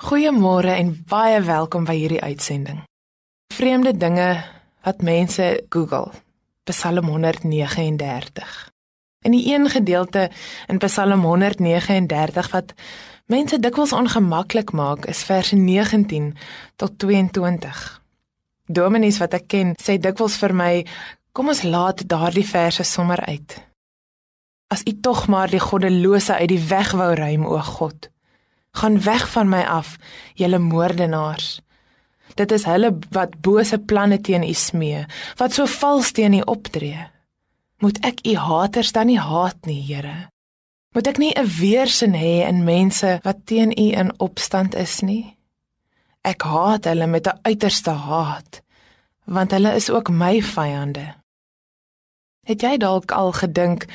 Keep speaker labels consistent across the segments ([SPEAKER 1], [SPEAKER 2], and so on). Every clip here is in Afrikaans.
[SPEAKER 1] Goeiemôre en baie welkom by hierdie uitsending. Vreemde dinge wat mense Google. Psalm 139. In die een gedeelte in Psalm 139 wat mense dikwels ongemaklik maak, is verse 19 tot 22. Dominees wat ek ken, sê dikwels vir my, kom ons laat daardie verse sommer uit. As u tog maar die goddelose uit die weg wou ruim, o God, gaan weg van my af, julle moordenaars. Dit is hulle wat bose planne teen u smee, wat so vals teen u optree. Moet ek u haters dan nie haat nie, Here? Moet ek nie 'n weersin hê in mense wat teen u in opstand is nie? Ek haat hulle met 'n uiterste haat, want hulle is ook my vyande. Het jy dalk al gedink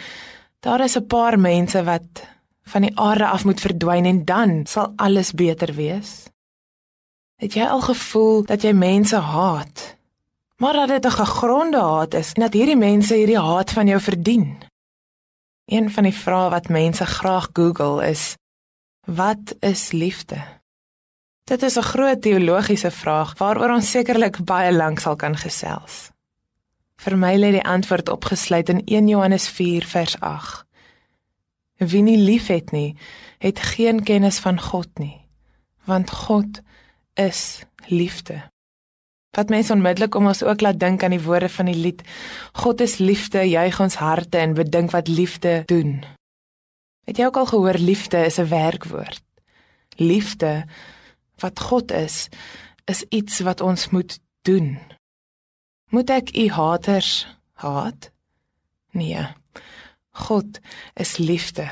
[SPEAKER 1] daar is 'n paar mense wat van die aarde af moet verdwyn en dan sal alles beter wees? Het jy al gevoel dat jy mense haat? Maar dat dit 'n gegronde haat is en dat hierdie mense hierdie haat van jou verdien? Een van die vrae wat mense graag Google is: Wat is liefde? Dit is 'n groot teologiese vraag waaroor ons sekerlik baie lank sal kan gesels. Vir my lê die antwoord opgesluit in 1 Johannes 4 vers 8. Wie nie liefhet nie, het geen kennis van God nie, want God is liefde. Wat mense onmiddellik om ons ook laat dink aan die woorde van die lied God is liefde, juig ons harte en bedink wat liefde doen. Het jy ook al gehoor liefde is 'n werkwoord? Liefde wat God is, is iets wat ons moet doen. Moet ek u haters haat? Nee. God is liefde.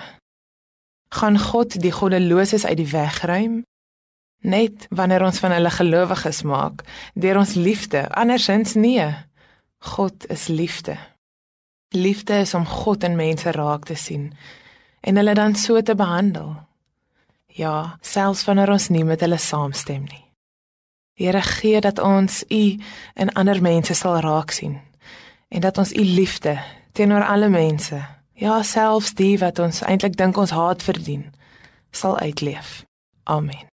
[SPEAKER 1] Gaan God die goddeloses uit die weg ruim? Net wanneer ons van hulle gelowiges maak, deur ons liefde, andersins nee. God is liefde. Liefde is om God in mense raak te sien en hulle dan so te behandel. Ja, selfs wanneer ons nie met hulle saamstem nie. Here gee dat ons U in ander mense sal raak sien en dat ons U liefde teenoor alle mense Ja, selfs die wat ons eintlik dink ons haat verdien, sal uitleef. Amen.